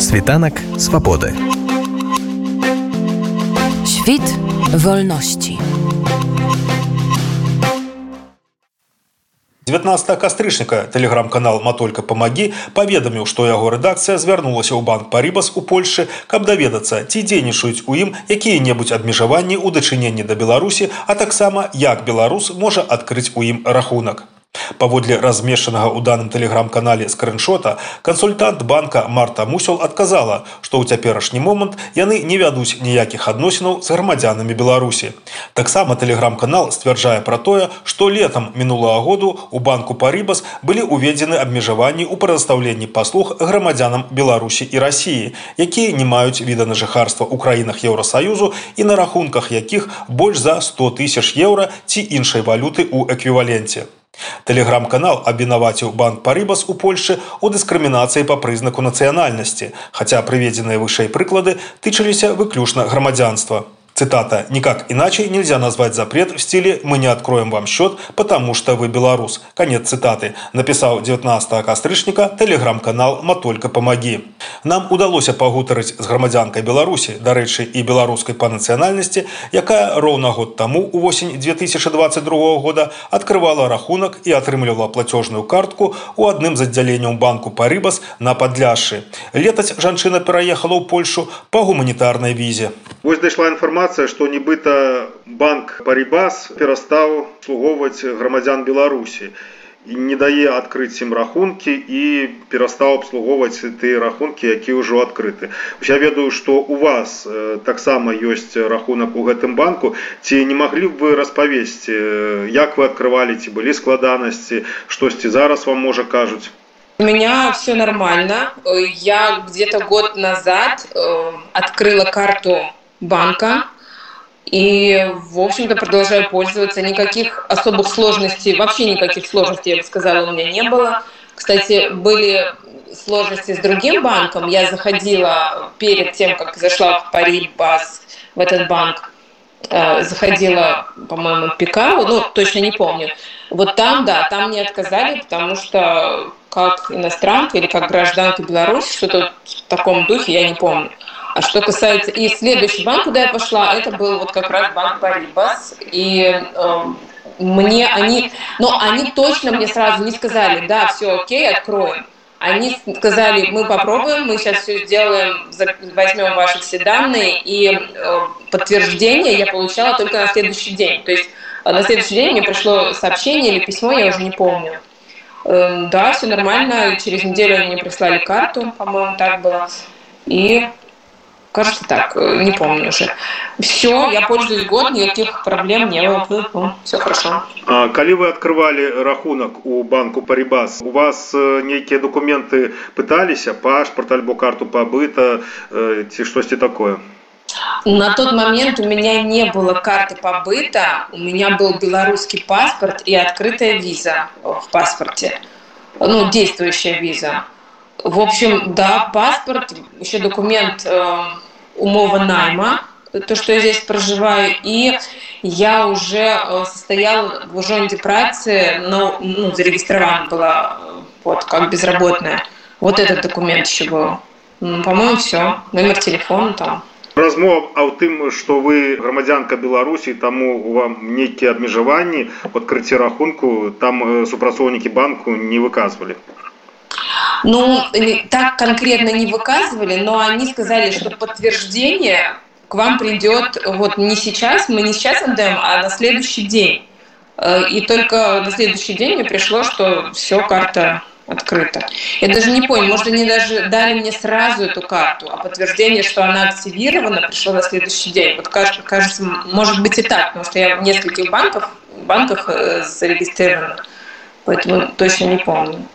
Світанак свабоды. Świt wolności. 19 кастрычніка тэлеграм-канал матолька памагі паведаміў што яго рэдакцыя звярнулася ў банк парібас у польльшы каб даведацца ці дзейнічаюць у ім якія-небудзь абмежаванні ў дачыненні да беларусі а таксама як беларус можа адкрыць у ім рахунак Паводле размешчанага ў даным тэлеграм-канале скрыншота кансультант банка Марта Мусел адказала, што ў цяперашні момант яны не вядуць ніякіх адносінаў з грамадзянамі Беларусі. Таксама тэлеграм-канал сцвярджае пра тое, што летам мінулага году у банку Парібас былі ўведзены абмежаванні ў прадастаўленні паслуг грамадзянам Беларусі і рассіі, якія не маюць віда на жыхарства ў краінах Еўросаюзу і на рахунках якіх больш за 100 тысяч еўра ці іншай валюты ў эквіваленце. Тэлеграм-канал абвінаваціў банк парыбас у Польшы ў дыскрымінацыі па прызнаку нацыянальнасці, хаця прыведзеныя вышэй прыклады тычыліся выключна грамадзянства. Цитата. «Никак иначе нельзя назвать запрет в стиле «мы не откроем вам счет, потому что вы белорус». Конец цитаты. Написал 19 кастрычніка телеграм-канал «Матолька помоги». Нам удалося пагутарыць з грамадзянкай Беларусі, дарэчы, і беларускай па нацыянальнасці, якая роўна год таму у восень 2022 года открывала рахунак і атрымлівала платежную картку у адным з аддзяленняў банку Парыбас на падляшы. Летаць жанчына пераехала ў Польшу па гуманітарнай візе. Вось дайшла інфармацыя, што нібыта банк Парібас перастаў слугоўваць грамадзян Беларусі і не дае адкрыць ім рахункі і перастаў абслугоўваць тыя рахункі, якія ўжо адкрыты. Я ведаю, што у вас таксама ёсць рахунак у гэтым банку. Ці не маглі б вы распавесці, як вы адкрывалі, ці былі складанасці, штосьці зараз вам можа кажуць. У меня все нормально. Я где-то год назад э, открыла карту банка. И, в общем-то, продолжаю пользоваться. Никаких особых сложностей, вообще никаких сложностей, я бы сказала, у меня не было. Кстати, были сложности с другим банком. Я заходила перед тем, как зашла в Парибас, в этот банк, э, заходила, по-моему, Пикау, ну, точно не помню. Вот там, да, там мне отказали, потому что как иностранка или как гражданка Беларуси, что-то в таком духе, я не помню. А что касается... И следующий банк, куда я пошла, это был вот как раз банк Парибас. И э, мне они... Но они точно мне сразу не сказали, да, все окей, откроем. Они сказали, мы попробуем, мы сейчас все сделаем, возьмем ваши все данные, и э, подтверждение я получала только на следующий день. То есть э, на следующий день мне пришло сообщение или письмо, я уже не помню. Э, да, все нормально, через неделю они мне прислали карту, по-моему, так было. И Кажется так, э, не помню уже. Все, я пользуюсь год, никаких проблем не было. Все хорошо. А, коли вы открывали рахунок у банку Парибас, у вас э, некие документы пытались, паспорт, альбо карту побыта, э, что-то такое? На тот момент у меня не было карты побыта, у меня был белорусский паспорт и открытая виза в паспорте, ну, действующая виза. В общем, да, паспорт, еще документ э, умова найма, то, что я здесь проживаю, и я уже э, состояла в ужонде працы, но ну, зарегистрирована была вот, как безработная. Вот этот документ еще был. По-моему, все. Номер телефона там. Размова о тым, что вы громадянка Беларуси, тому у вам некие обмежевания, открытие рахунку, там э, супрацовники банку не выказывали. Ну, так конкретно не выказывали, но они сказали, что подтверждение к вам придет вот не сейчас, мы не сейчас отдаем, а на следующий день. Э, и только на следующий день мне пришло, что все, карта открыта. Я даже не понял, может, они даже дали мне сразу эту карту, а подтверждение, что она активирована, пришло на следующий день. Вот кажется, может быть и так, потому что я в нескольких банках, банках э, зарегистрирована, поэтому точно не помню.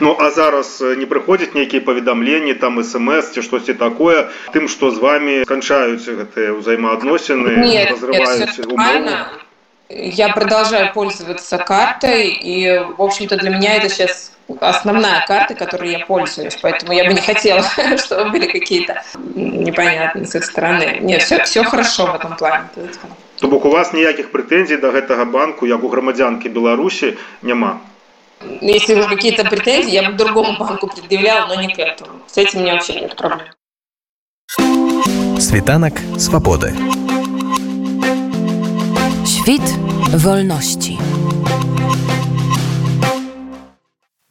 Ну а зараз не прыходзяць нейкія паведамленні там смс ці штосьці такое тым што з вами канчаюць гэтыя ўзаемаадносіны разрываюць я продолжаю пользоваться картой и в общем-то для меня это сейчас основная карта, которой я пользуюсь, поэтому я бы не хотела, чтобы были какие-то непонятные с их стороны. Нет, все, все хорошо в этом плане. То бок у вас ніякіх прэтэнзій да гэтага банку, як у грамадзянкі Беларусі няма. Если уже какие-то претензии, я бы другому банку предъявляла, но не к этому. С этим у меня вообще нет проблем. Світанак свабоды. Świt wolności.